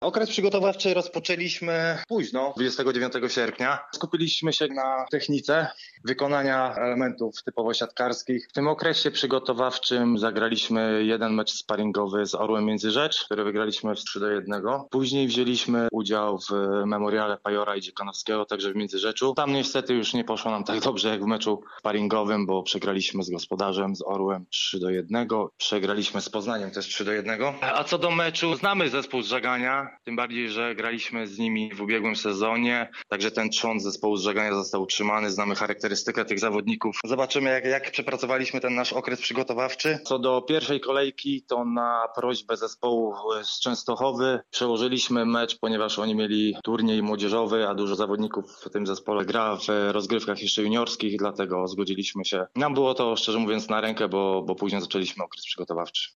Okres przygotowawczy rozpoczęliśmy późno, 29 sierpnia. Skupiliśmy się na technice wykonania elementów typowo siatkarskich. W tym okresie przygotowawczym zagraliśmy jeden mecz sparingowy z Orłem Międzyrzecz, który wygraliśmy w 3 do 1. Później wzięliśmy udział w memoriale Pajora i Dziekanowskiego, także w Międzyrzeczu. Tam niestety już nie poszło nam tak dobrze jak w meczu sparingowym, bo przegraliśmy z gospodarzem, z Orłem 3 do 1. Przegraliśmy z Poznaniem też 3 do 1. A co do meczu, znamy zespół Żagania, tym bardziej, że graliśmy z nimi w ubiegłym sezonie, także ten trzon zespołu Żagania został utrzymany, znamy charakterystykę tych zawodników. Zobaczymy, jak, jak przepracowaliśmy ten nasz okres przygotowawczy. Co do pierwszej kolejki, to na prośbę zespołu z Częstochowy przełożyliśmy mecz, ponieważ oni mieli turniej młodzieżowy, a dużo zawodników w tym zespole gra w rozgrywkach jeszcze juniorskich, dlatego zgodziliśmy się. Nam było to, szczerze mówiąc, na rękę, bo, bo później zaczęliśmy okres przygotowawczy.